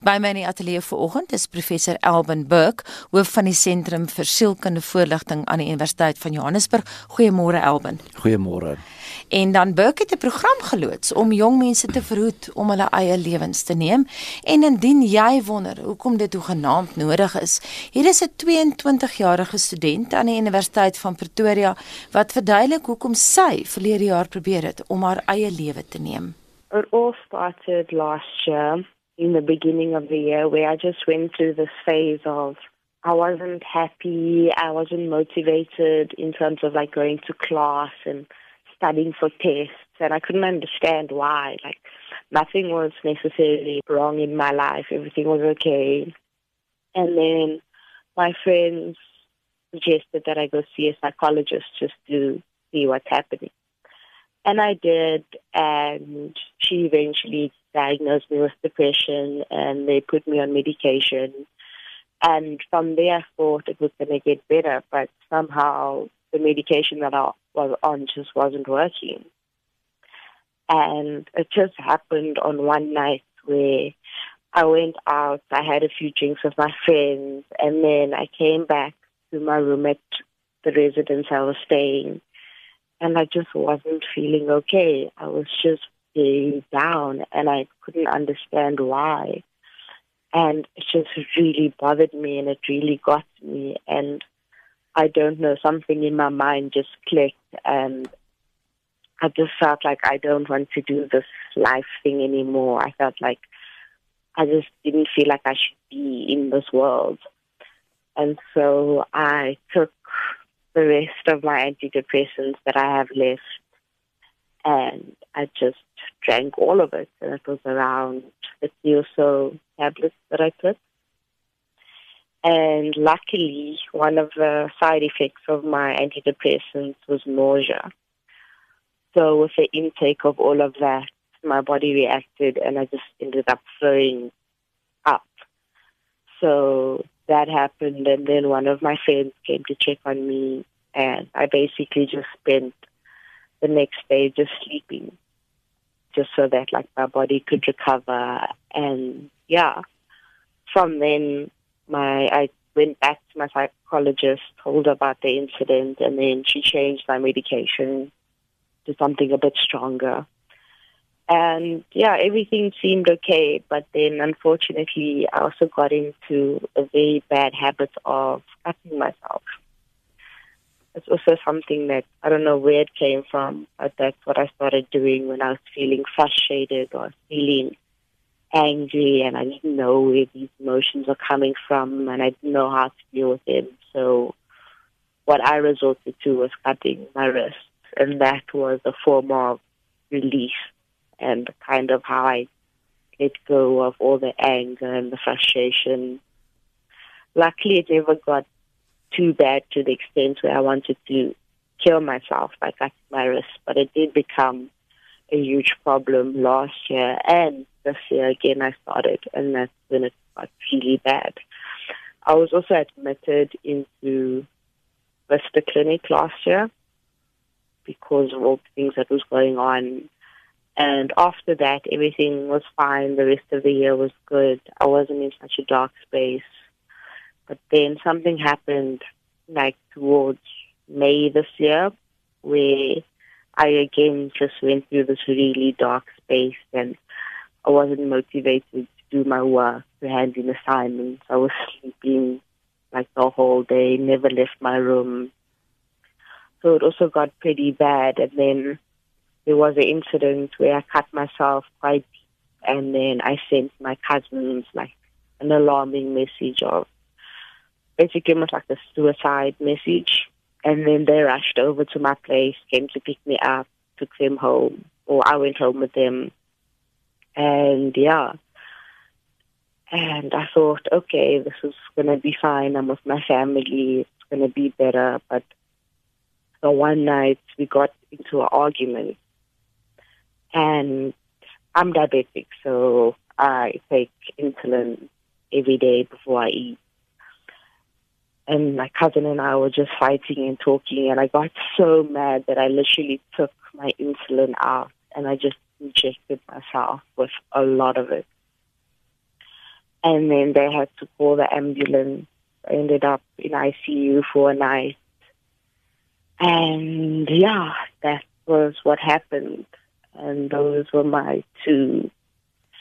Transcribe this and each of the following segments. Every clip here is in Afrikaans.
By my in die ateljee vanoggend is professor Elvin Burke, hoof van die Sentrum vir Sielkundige Voorligting aan die Universiteit van Johannesburg. Goeiemôre Elvin. Goeiemôre. En dan Burke het 'n program geloods om jong mense te verhoed om hulle eie lewens te neem. En indien jy wonder hoekom dit hoegenaamd nodig is, hier is 'n 22-jarige student aan die Universiteit van Pretoria wat verduidelik hoekom sy verlede jaar probeer het om haar eie lewe te neem. It all started last year. In the beginning of the year where I just went through this phase of I wasn't happy, I wasn't motivated in terms of like going to class and studying for tests and I couldn't understand why. Like nothing was necessarily wrong in my life, everything was okay. And then my friends suggested that I go see a psychologist just to see what's happening. And I did, and she eventually diagnosed me with depression and they put me on medication. And from there, I thought it was going to get better, but somehow the medication that I was on just wasn't working. And it just happened on one night where I went out, I had a few drinks with my friends, and then I came back to my room at the residence I was staying, and I just wasn't feeling okay. I was just very down and I couldn't understand why. And it just really bothered me and it really got me. And I don't know, something in my mind just clicked and I just felt like I don't want to do this life thing anymore. I felt like I just didn't feel like I should be in this world. And so I took the rest of my antidepressants that I have left and I just drank all of it. And it was around 50 or so tablets that I took. And luckily, one of the side effects of my antidepressants was nausea. So with the intake of all of that, my body reacted and I just ended up throwing up. So that happened and then one of my friends came to check on me and I basically just spent the next day just sleeping just so that like my body could recover. And yeah from then my i went back to my psychologist told her about the incident and then she changed my medication to something a bit stronger. And yeah everything seemed okay but then unfortunately i also got into a very bad habit of cutting myself it's also something that I don't know where it came from, but that's what I started doing when I was feeling frustrated or feeling angry and I didn't know where these emotions are coming from and I didn't know how to deal with them. So what I resorted to was cutting my wrists and that was a form of relief and kind of how I let go of all the anger and the frustration. Luckily it never got too bad to the extent where I wanted to kill myself by cutting my wrist, but it did become a huge problem last year and this year again I started and that's when it got really bad. I was also admitted into Vista Clinic last year because of all the things that was going on. And after that, everything was fine. The rest of the year was good. I wasn't in such a dark space. But then something happened like towards May this year where I again just went through this really dark space and I wasn't motivated to do my work, to hand in assignments. I was sleeping like the whole day, never left my room. So it also got pretty bad and then there was an incident where I cut myself quite deep and then I sent my cousins like an alarming message of basically almost like a suicide message. And then they rushed over to my place, came to pick me up, took them home, or I went home with them. And yeah. And I thought, okay, this is going to be fine. I'm with my family. It's going to be better. But the one night we got into an argument. And I'm diabetic, so I take insulin every day before I eat and my cousin and I were just fighting and talking and I got so mad that I literally took my insulin out and I just injected myself with a lot of it. and then they had to call the ambulance. I ended up in ICU for a night. And yeah, that was what happened. And those were my two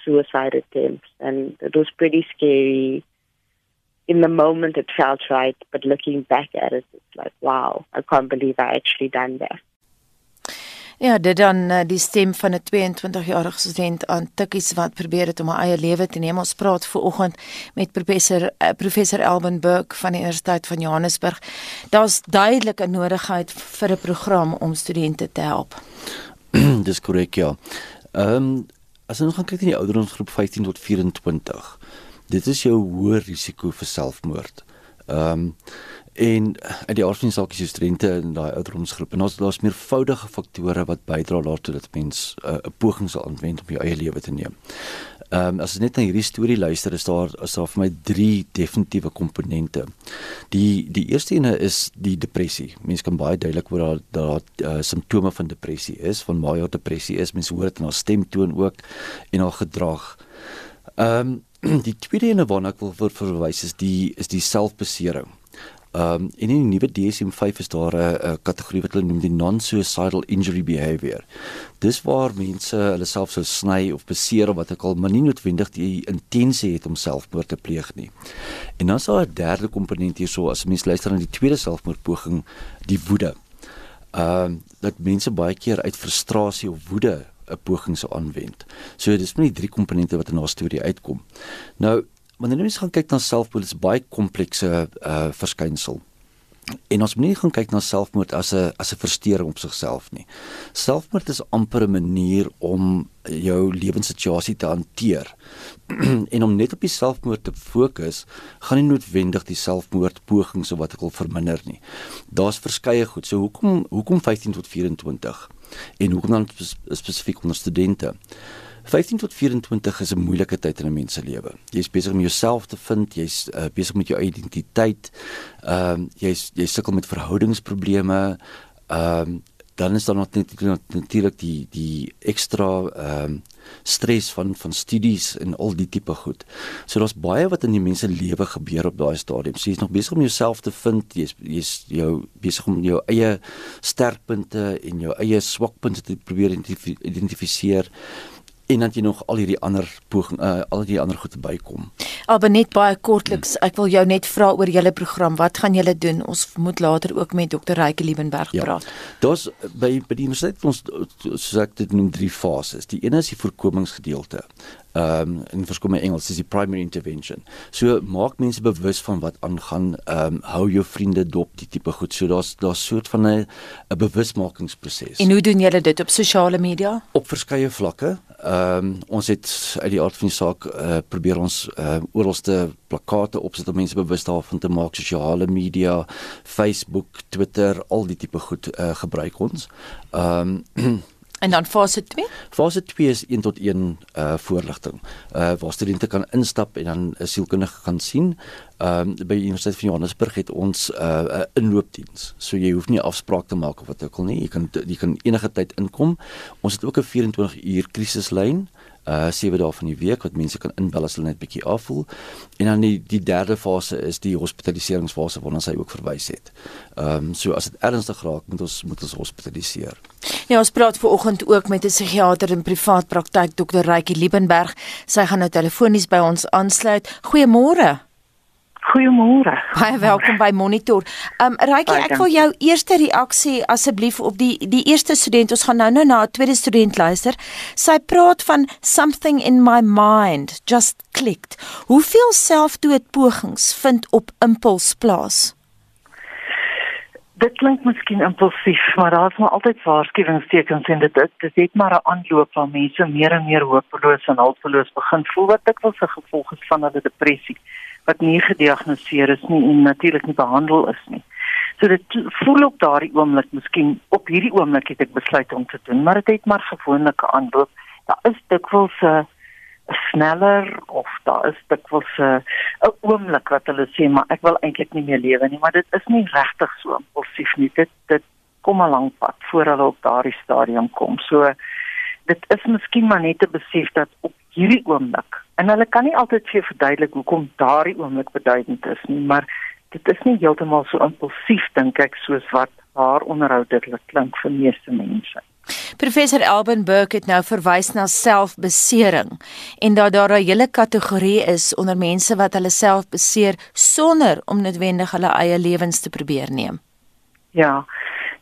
suicide attempts. And it was pretty scary. In the moment, it felt right, but looking back at it, it's like, wow, I can't believe I actually done that. Ja, dit dan uh, die stem van 'n 22-jarige student aan Tikkies wat probeer het om haar eie lewe te neem. Ons praat ver oggend met professor uh, professor Elvin Burke van die Universiteit van Johannesburg. Daar's duidelik 'n nodigheid vir 'n program om studente te help. Dis korrek ja. Ehm um, as ons gaan kyk na die ouderdomsgroep 15 tot 24. Dit is jou hoë risiko vir selfmoord. Ehm um, en uit die aard van die saak is jy studente in daai ouderdomsgroep en daar's daar's meervoudige faktore wat bydra daartoe dat mens uh, 'n uh, poging sal aanwend om jou eie lewe te neem. Ehm um, as jy net na hierdie storie luister is daar is daar vir my drie definitiewe komponente. Die die eerste ene is die depressie. Mense kan baie duidelik hoor daar daar uh, simptome van depressie is, van major depressie is. Mense hoor dit in haar stemtoon ook en haar gedrag. Ehm um, die tweede ene waarna ek wil verwys is die is die selfbesering. Ehm um, in die nuwe DSM-5 is daar 'n kategorie wat hulle noem die non-suicidal injury behavior. Dis waar mense hulle self sou sny of beseer of wat ook al, maar nie noodwendig die intensie het om selfmoord te pleeg nie. En dan is daar 'n derde komponent hierso as mense luister na die tweede selfmoordpoging, die woede. Ehm um, dat mense baie keer uit frustrasie of woede 'n poging sou aanwend. So dis net drie komponente wat in haar storie uitkom. Nou wanneer mens gaan kyk na selfmoord is baie komplekse uh verskynsel. En ons moet nie gaan kyk na selfmoord as 'n as 'n verstoring op sigself nie. Selfmoord is amper 'n manier om jou lewenssituasie te hanteer. en om net op die selfmoord te fokus, gaan nie noodwendig die selfmoordpogings of wat ek al verminder nie. Daar's verskeie goed. So hoekom hoekom 15 tot 24? En hoekom dan spesifiek onder studente? 15 tot 24 is 'n moeilike tyd in 'n mens se lewe. Jy's besig om jouself te vind, jy's uh, besig met jou identiteit. Ehm uh, jy's jy sukkel met verhoudingsprobleme. Ehm uh, dan is daar nog natuurlik die die ekstra ehm uh, stres van van studies en al die tipe goed. So daar's baie wat in die mense lewe gebeur op daai stadium. So jy's nog besig om jouself te vind, jy's jy's jou besig om jou eie sterkpunte en jou eie swakpunte te probeer identifiseer en dan jy nog al hierdie ander poging uh, al die ander goed bykom. Aber net baie kortliks, ek wil jou net vra oor julle program. Wat gaan julle doen? Ons moet later ook met Dr. Ryke Liebenberg ja, praat. Daar's by by die universiteit ons soos ek dit noem drie fases. Die een is die voorkomingsgedeelte. Ehm um, in verskillende Engels is die primary intervention. So maak mense bewus van wat aangaan. Ehm um, hou jou vriende dop, die tipe goed. So daar's daar's soort van 'n 'n bewusmakingsproses. En hoe doen julle dit op sosiale media? Op verskeie vlakke. Ehm um, ons het uit die aard van die saak uh, probeer ons uh, oralste plakate opsit om mense bewus daarvan te maak sosiale media, Facebook, Twitter, al die tipe goed uh, gebruik ons. Ehm um, En dan fase 2? Fase 2 is 1 tot 1 uh voorligting. Uh waar studente kan instap en dan 'n sielkundige gaan sien. Ehm um, by Universiteit van Johannesburg het ons 'n uh, 'n inloopdiens. So jy hoef nie afspraak te maak of wat ook al nie. Jy kan jy kan enige tyd inkom. Ons het ook 'n 24 uur krisislyn uh sewe dae van die week wat mense kan inbel as hulle net bietjie afvoel. En dan die die derde fase is die hospitaliseringsfase waarna sy ook verwys het. Ehm um, so as dit ernstig raak, moet ons moet ons hospitaliseer. Ja, ons praat ver oggend ook met 'n psigiater in privaat praktyk, Dr. Rykie Liebenberg. Sy gaan nou telefonies by ons aansluit. Goeiemôre. Goeiemôre. Baie welkom by Monitor. Um Rykie, ek wil jou eerste reaksie asseblief op die die eerste student. Ons gaan nou nou na 'n tweede student luister. Sy praat van something in my mind just clicked. Hoeveel selfdoodpogings vind op impuls plaas? Dit klink miskien impulsief, maar daar is maar altyd waarskuwingstekens en dit dit, dit het maar 'n aanloop van mense meer en meer hopeloos en hulpeloos begin voel wat ek wil se gevolg is van hulle depressie wat nie gediagnoseer is nie en natuurlik nie behandel is nie. So dit voel op daardie oomblik, miskien op hierdie oomblik het ek besluit om te doen, maar dit het maar gewoonlik 'n aanloop. Daar is dikwels 'n sneller of daar is dikwels 'n 'n oomblik wat hulle sê maar ek wil eintlik nie meer lewe nie, maar dit is nie regtig so impulsief nie. Dit dit kom 'n lang pad voor hulle op daardie stadium kom. So dit is miskien maar net te besef dat op hierdie oomblik. En hulle kan nie altyd vir verduidelik hoekom daardie oomblik beduidend is nie, maar dit is nie heeltemal so impulsief dink ek soos wat haar onderhoud dit klink vir meeste mense. Professor Alban Burke het nou verwys na selfbesering en dat daar 'n hele kategorie is onder mense wat hulle self beseer sonder om noodwendig hulle eie lewens te probeer neem. Ja.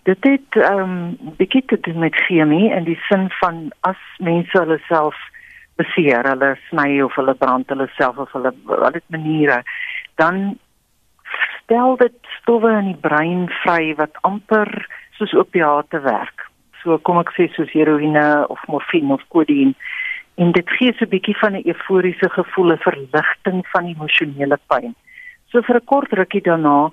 Dit het ehm um, bietjie te doen met chemie in die sin van as mense hulle self beseer, hulle sny of hulle brand hulle self of hulle dit maniere, dan stel dit stowwe in die brein vry wat amper soos opiate werk. So kom ek sê soos heroïne of morfine of kodien en dit gee so 'n bietjie van 'n euforiese gevoel, 'n verligting van emosionele pyn. So vir 'n kort rukkie daarna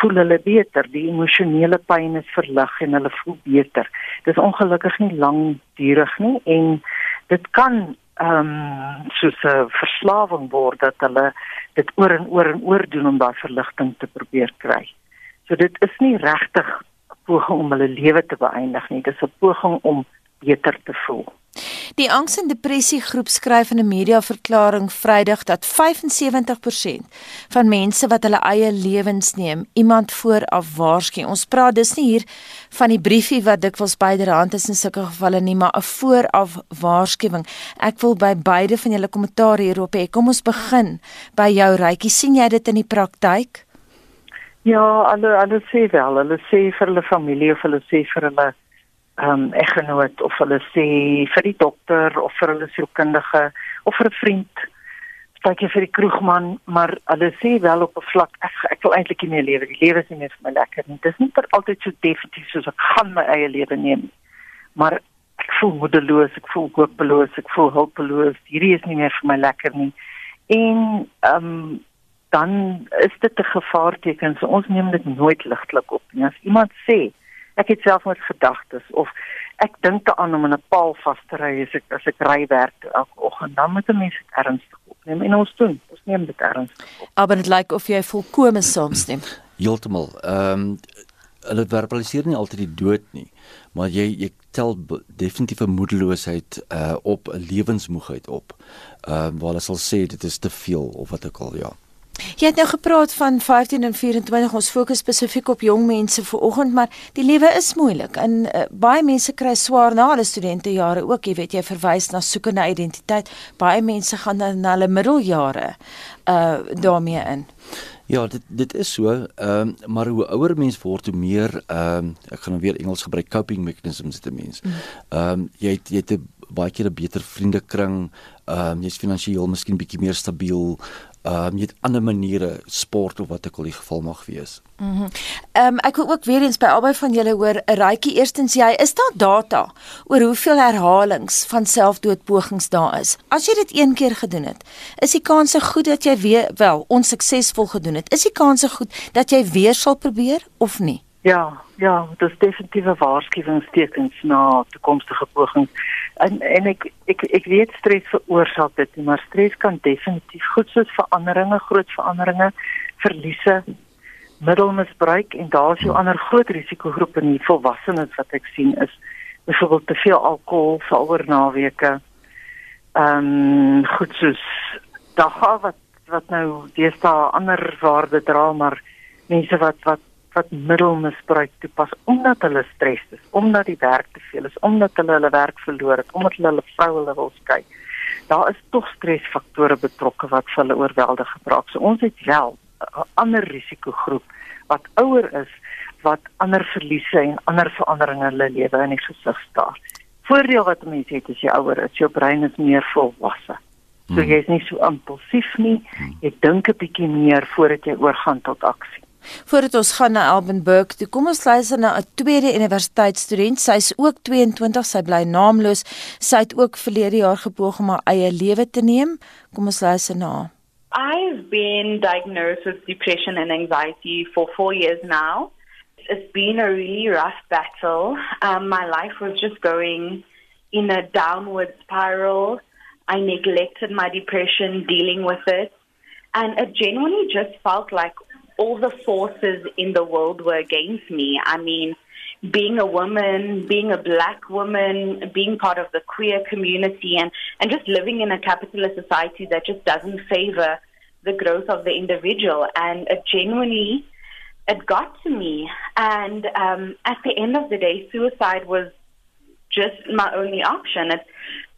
voel hulle beter, die emosionele pyn is verlig en hulle voel beter. Dit is ongelukkig nie lankdurig nie en dit kan ehm um, soos 'n verslawing word dat hulle dit oor en oor en oor doen om daai verligting te probeer kry. So dit is nie regtig poging om hulle lewe te beëindig nie. Dis 'n poging om beter te voel. Die angs en depressie groep skryf in 'n media verklaring Vrydag dat 75% van mense wat hulle eie lewens neem, iemand vooraf waarsku. Ons praat dus nie hier van die briefie wat dikwels byderhand is in sulke gevalle nie, maar 'n vooraf waarskuwing. Ek wil by beide van julle kommentaar hierop hê. Kom ons begin by jou Rykie. sien jy dit in die praktyk? Ja, hulle hulle sê wel, hulle sê vir hulle familie of hulle sê vir hulle um, eggenoot of hulle sê vir die dokter of vir hulle sielkundige of vir 'n vriend. Stykie vir die kroegman, maar hulle sê wel op 'n vlak ek ek wil eintlik nie meer lewe. Die lewe is nie meer vir my lekker nie. Dit is nie per altyd so definitief soos ek gaan my eie lewe neem. Maar ek voel moedeloos, ek voel hopeloos, ek voel hulpeloos. Hierdie is nie meer vir my lekker nie. En ehm um, dan is dit 'n gevaarteken. So ons neem dit nooit ligtelik op nie. As iemand sê ek het self met gedagtes of ek dink daaraan om in 'n paal vas te ry as ek as ek ry werk elke oggend, dan moet 'n mens dit ernstig opneem en ons doen. Ons neem dit ernstig op. Maar dit lyk of jy volkome saamstem. Heeltemal. Ehm um, hulle verbaliseer nie altyd die dood nie, maar jy jy tel definitief 'n moedeloosheid uh op 'n lewensmoegheid op. Ehm uh, waar hulle sal sê dit is te veel of wat ook al ja. Jy het nou gepraat van 15 en 24. Ons fokus spesifiek op jong mense vir oggend, maar die lewe is moeilik en uh, baie mense kry swaar na hulle studentejare ook. Jy weet jy verwys na soeke na identiteit. Baie mense gaan dan na hulle middeljare uh daarmee in. Ja, dit dit is so. Ehm um, maar hoe ouer mens word, hoe meer ehm um, ek gaan nou weer Engels gebruik coping mechanisms te mens. Mm. Ehm um, jy het, jy het 'n baie keer 'n beter vriendekring. Ehm um, jy's finansiëel miskien bietjie meer stabiel ehm um, jy het ander maniere sport of wat ek al die geval mag wees. Mhm. Mm ehm um, ek wil ook weer eens by albei van julle hoor 'n raadjie eerstens jy is daar data oor hoeveel herhalings van selfdoodpogings daar is. As jy dit een keer gedoen het, is die kans goed dat jy weer wel onsuksesvol gedoen het. Is die kans goed dat jy weer sal probeer of nie? Ja, ja, dit is definitief 'n waarskuwingstekens na toekomstige pogings. En en ek ek ek weet stres veroorsaak dit, maar stres kan definitief goed soos veranderinge, groot veranderinge, verliese, middelmisbruik en daar is jou ander groot risikogroep in die volwassenes wat ek sien is byvoorbeeld te veel alkohol vir oor naweke. Ehm um, goed soos daar wat wat nou deesdae ander waarde dra, maar mense wat wat wat middelmisbruik toepas omdat hulle stres is, omdat die werk te veel is, omdat hulle hulle werk verloor het, omdat hulle hulle vrou hulle wil skei. Daar is tog stresfaktore betrokke wat hulle oorweldig gebraak. So ons het wel 'n ander risikogroep wat ouer is wat ander verliese en ander veranderinge in hulle lewe in die gesig staar. Voordeel wat mense het as jy ouer is, jou brein is meer volwasse. So hmm. jy is nie so impulsief nie. Jy dink 'n bietjie meer voordat jy oorgaan tot aksie. Voordat ons gaan na Elbenburg, toe kom ons luister na 'n tweede universiteitsstudent. Sy's ook 22, sy bly naamloos. Sy het ook verlede jaar gepoog om haar eie lewe te neem. Kom ons luister na. I've been diagnosed with depression and anxiety for 4 years now. It's been a really rough battle. Um, my life was just going in a downward spiral. I neglected my depression, dealing with it. And it genuinely just felt like all the forces in the world were against me. I mean, being a woman, being a black woman, being part of the queer community, and, and just living in a capitalist society that just doesn't favor the growth of the individual. And it genuinely, it got to me. And um, at the end of the day, suicide was just my only option. It,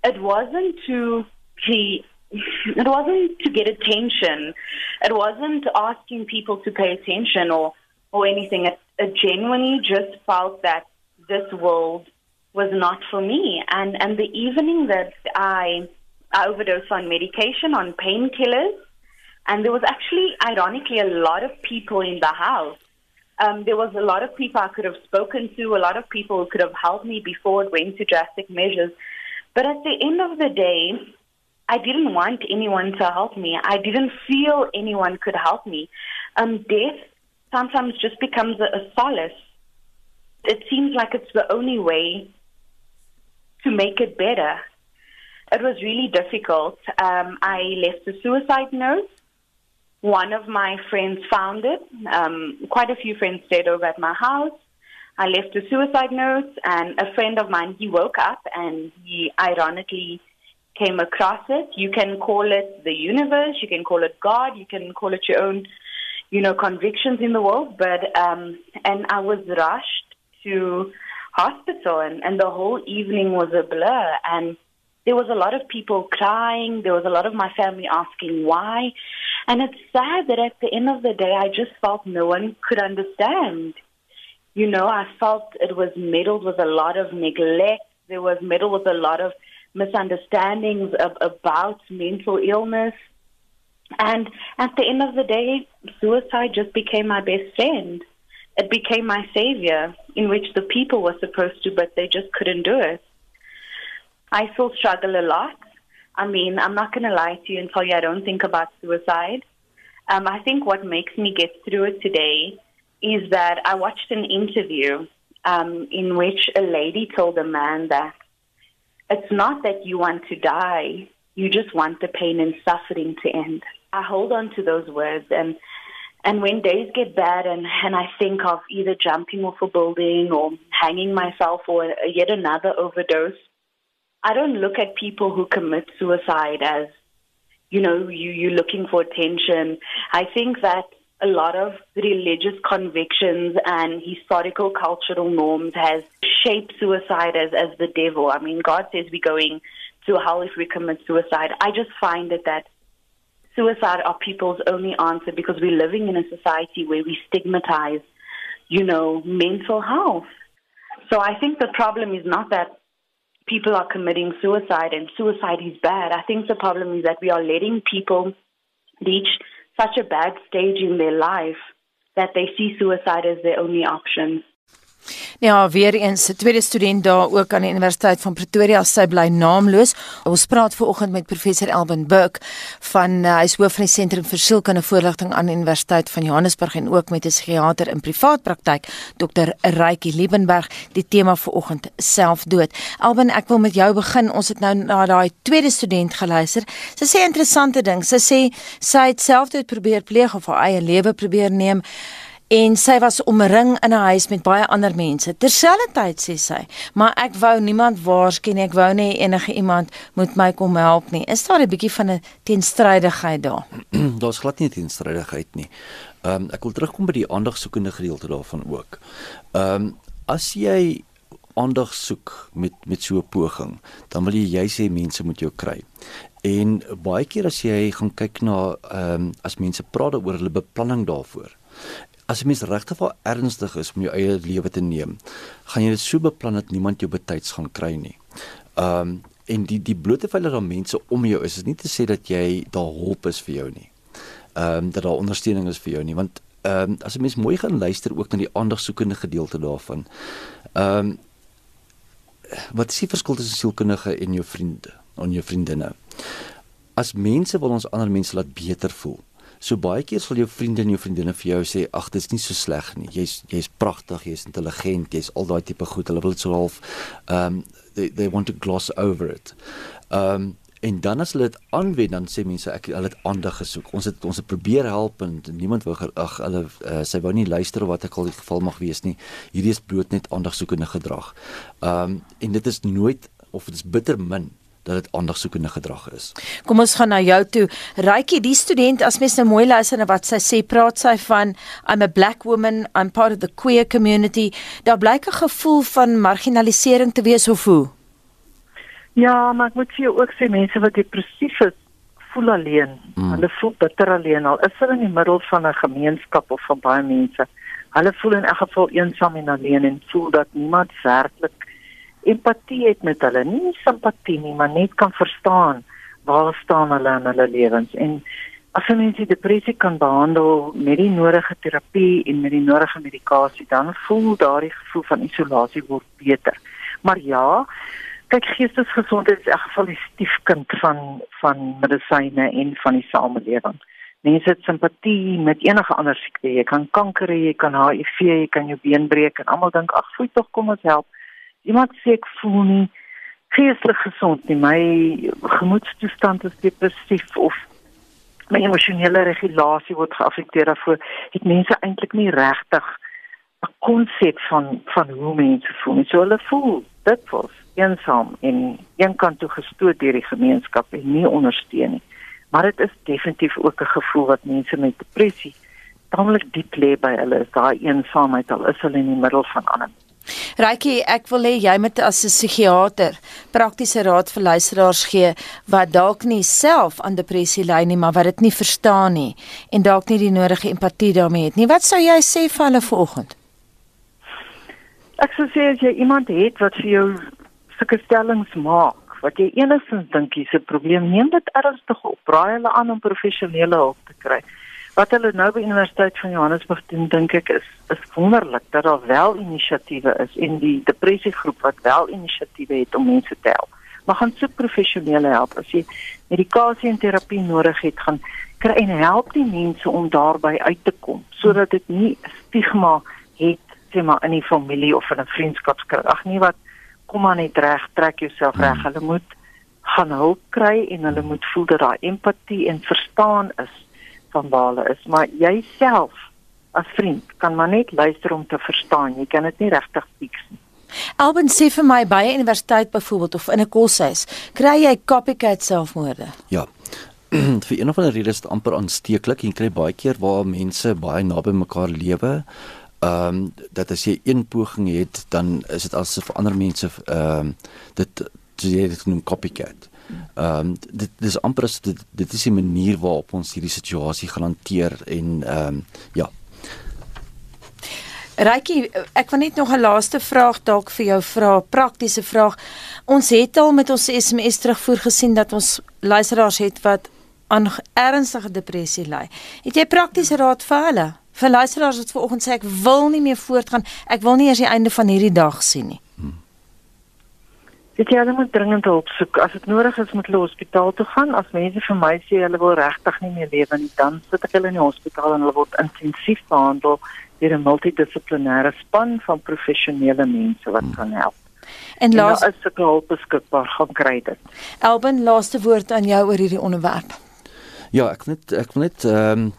it wasn't to be it wasn't to get attention. It wasn't asking people to pay attention or or anything. It, it genuinely just felt that this world was not for me. And and the evening that I I overdosed on medication, on painkillers, and there was actually, ironically, a lot of people in the house. Um, there was a lot of people I could have spoken to, a lot of people who could have helped me before it went to drastic measures. But at the end of the day, I didn't want anyone to help me. I didn't feel anyone could help me. Um, death sometimes just becomes a, a solace. It seems like it's the only way to make it better. It was really difficult. Um, I left a suicide note. One of my friends found it. Um, quite a few friends stayed over at my house. I left a suicide note, and a friend of mine, he woke up and he ironically came across it. You can call it the universe, you can call it God, you can call it your own, you know, convictions in the world. But um, and I was rushed to hospital, and and the whole evening was a blur. And there was a lot of people crying. There was a lot of my family asking why. And it's sad that at the end of the day, I just felt no one could understand. You know, I felt it was meddled with a lot of neglect. There was meddled with a lot of misunderstandings of, about mental illness. And at the end of the day, suicide just became my best friend. It became my savior, in which the people were supposed to, but they just couldn't do it. I still struggle a lot. I mean, I'm not going to lie to you and tell you I don't think about suicide. Um, I think what makes me get through it today is that I watched an interview um, in which a lady told a man that it's not that you want to die, you just want the pain and suffering to end. I hold on to those words and and when days get bad and, and I think of either jumping off a building or hanging myself or yet another overdose, I don't look at people who commit suicide as, you know, you, you're looking for attention. I think that a lot of religious convictions and historical cultural norms has shaped suicide as, as the devil. I mean, God says we're going to hell if we commit suicide. I just find it that suicide are people's only answer because we're living in a society where we stigmatize, you know, mental health. So I think the problem is not that people are committing suicide and suicide is bad. I think the problem is that we are letting people reach such a bad stage in their life that they see suicide as their only option. Ja, weer eens tweede student daar ook aan die Universiteit van Pretoria, sy bly naamloos. Ons praat ver oggend met professor Elvin Burke van uh, hy is hoof van die Sentrum vir Sielkundige Voorligting aan die Universiteit van Johannesburg en ook met 'n psigiater in privaat praktyk, Dr. Rykie Liebenberg, die tema vir oggend selfdood. Elvin, ek wil met jou begin. Ons het nou na daai tweede student geluister. Sy sê interessante ding. Sy sê sy het selfdood probeer pleeg of haar eie lewe probeer neem en sy was omring in 'n huis met baie ander mense. Terselfdertyd sê sy, maar ek wou niemand waarsku nie, ek wou nie enige iemand moet my kom help nie. Is daar 'n bietjie van 'n teenstrydigheid daar? Daar's glad nie teenstrydigheid nie. Ehm um, ek wil terugkom by die aandagsoekende gedeelte daarvan ook. Ehm um, as jy aandag soek met met so 'n poging, dan wil jy jy sê mense moet jou kry. En baie keer as jy gaan kyk na ehm um, as mense praat oor hulle beplanning daarvoor as 'n mens regtig wel ernstig is om jou eie lewe te neem, gaan jy dit so beplan dat niemand jou betyds gaan kry nie. Um en die die blote feit dat daar mense om jou is, is nie te sê dat jy daar hulp is vir jou nie. Um dat daar ondersteuning is vir jou nie, want um as 'n mens mooi gaan luister ook na die aandagsoekende gedeelte daarvan. Um wat is die verskil tussen sielkundige en jou vriende, en jou vriendinne? As mense wil ons ander mense laat beter voel. So baie keer sal jou vriende en jou vriendinne vir jou sê ag dit is nie so sleg nie. Jy's jy's pragtig, jy's intelligent, jy's al daai tipe goed. Hulle wil dit so half um they they want to gloss over it. Um En dan as hulle dit aanwend dan sê mense ek hulle het aandag gesoek. Ons het ons het probeer help en niemand wou ag hulle uh, sy wou nie luister wat ek al die geval mag wees nie. Hierdie is bloot net aandagsoekende gedrag. Ehm um, en dit is nooit of dit is bitter min dat dit aandagsoekende gedrag is. Kom ons gaan na jou toe. Rykie, die student as mens nou mooi luister na wat sy sê, praat sy van I'm a black woman, I'm part of the queer community. Daar blyk 'n gevoel van marginalisering te wees of hoe? Ja, maar ek moet vir jou ook sê mense wat depressief is, voel alleen. Mm. Hulle voel bitter alleen al is hulle in die middel van 'n gemeenskap of van baie mense. Hulle voel in elk geval eensaam en alleen en voel dat niemand werklik empatie het met hulle. Nie simpatie nie, maar net kan verstaan waar staan hulle in hulle lewens en as jy mense depressie kan behandel met die nodige terapie en met die nodige medikasie, dan voel daardie gevoel van isolasie word beter. Maar ja, kyk geestesgesondheid is in elk geval die stiefkind van van medisyne en van die samelewing. Mense het simpatie met enige ander siekte. Jy kan kanker hê, jy kan HIV, jy kan jou been breek en almal dink ag, fooi tog kom ons help. Iemand sê ek voel nie geestelik gesond nie. My gemoedstoestand is depressief of my emosionele regulasie word geaffekteer daarvoor. Het mense eintlik nie regtig 'n konsep van van hoe mense voel nie. So hulle voel dit was eensaam en eenkant toe gestoot deur die gemeenskap en nie ondersteun nie. Maar dit is definitief ook 'n gevoel wat mense met depressie tamelik diep lê by hulle, daai eensaamheid al is hulle in die middel van ander. Rykie, ek wil hê jy moet as 'n psigiater praktiese raad vir luisteraars gee wat dalk nie self aan depressie ly nie, maar wat dit nie verstaan nie en dalk nie die nodige empatie daarmee het nie. Wat sou jy sê vir hulle vanoggend? Ek sou sê as jy iemand het wat vir jou sulke stellings maak wat jy enigstens dink hier's 'n probleem, neem dit ernstig op. Braai hulle aan om professionele hulp te kry. Wat hulle nou by Universiteit van Johannesburg doen, dink ek is is wonderlik dat daar wel inisiatiewe is en die depressiegroep wat wel inisiatiewe het om mense te help. Maar gaan soek professionele hulp as jy medikasie en terapie nodig het, gaan kry en help die mense om daarby uit te kom sodat dit nie stigma het sê maar in die familie of in 'n vriendskapskring. Ag nee wat kom maar net reg, trek jouself reg. Hmm. Hulle moet gaan hulp kry en hulle moet voel dat daar empatie en verstaan is van hulle is. Maar jouself as vriend kan maar net luister om te verstaan. Jy kan dit nie regtig fix nie. Alban sê vir my by 'n universiteit byvoorbeeld of in 'n koshuis, kry jy copycat selfmoorde? Ja. vir een of ander rede is dit amper aansteeklik. Jy kry baie keer waar mense baie naby mekaar lewe, ehm um, dat as jy een poging het dan is dit asof ander mense ehm um, dit jy dit noem copycat. Ehm um, dit dis amper as dit dit is die manier waarop ons hierdie situasie gaan hanteer en ehm um, ja. Rykie, ek wil net nog 'n laaste vraag dalk vir jou vra, praktiese vraag. Ons het al met ons SMS terugvoer gesien dat ons luisteraars het wat aan ernstige depressie ly. Het jy praktiese raad vir hulle? vir luisteraars wat vanoggend sê ek wil nie meer voortgaan. Ek wil nie eers die einde van hierdie dag sien nie. Dit jy moet dringend hulp soek. As dit nodig is, moet hulle hospitaal toe gaan. As mense vir my sê hulle wil regtig nie meer lewe nie, dan sit ek hulle in die hospitaal en hulle word intensief behandel deur 'n multidissiplinêre span van professionele mense wat kan help. En laas is se hulp beskikbaar gaan kry dit. Elben, laaste woord aan jou oor hierdie onderwerp. Ja, ek net ek wil net ehm um,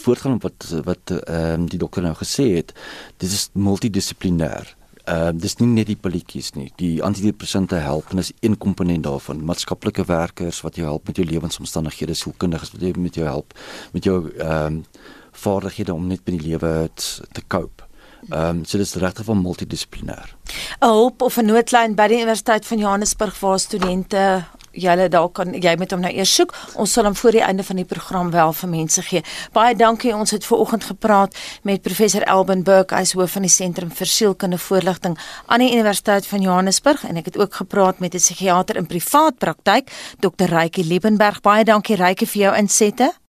voortgaan op wat wat ehm um, die dokter nou gesê het, dit is multidissiplinêr. Ehm uh, dis nie net die pilletjies nie. Die antidepressante help en is een komponent daarvan. Maatskaplike werkers wat jou help met jou lewensomstandighede, sielkundiges wat jou met jou help met jou ehm um, vaardighede om net met die lewe te cope. Ehm um, so dis regtig van multidissiplinêr. 'n Hulp of 'n noodlyn by die Universiteit van Johannesburg waar studente julle dalk kan jy met hom nou eers soek. Ons sal hom voor die einde van die program wel vir mense gee. Baie dankie. Ons het ver oggend gepraat met professor Elben Burke, hy's hoof van die Sentrum vir Sielkunde Voorligting aan die Universiteit van Johannesburg en ek het ook gepraat met 'n psigiater in privaat praktyk, Dr. Rykie Liebenberg. Baie dankie Rykie vir jou insette.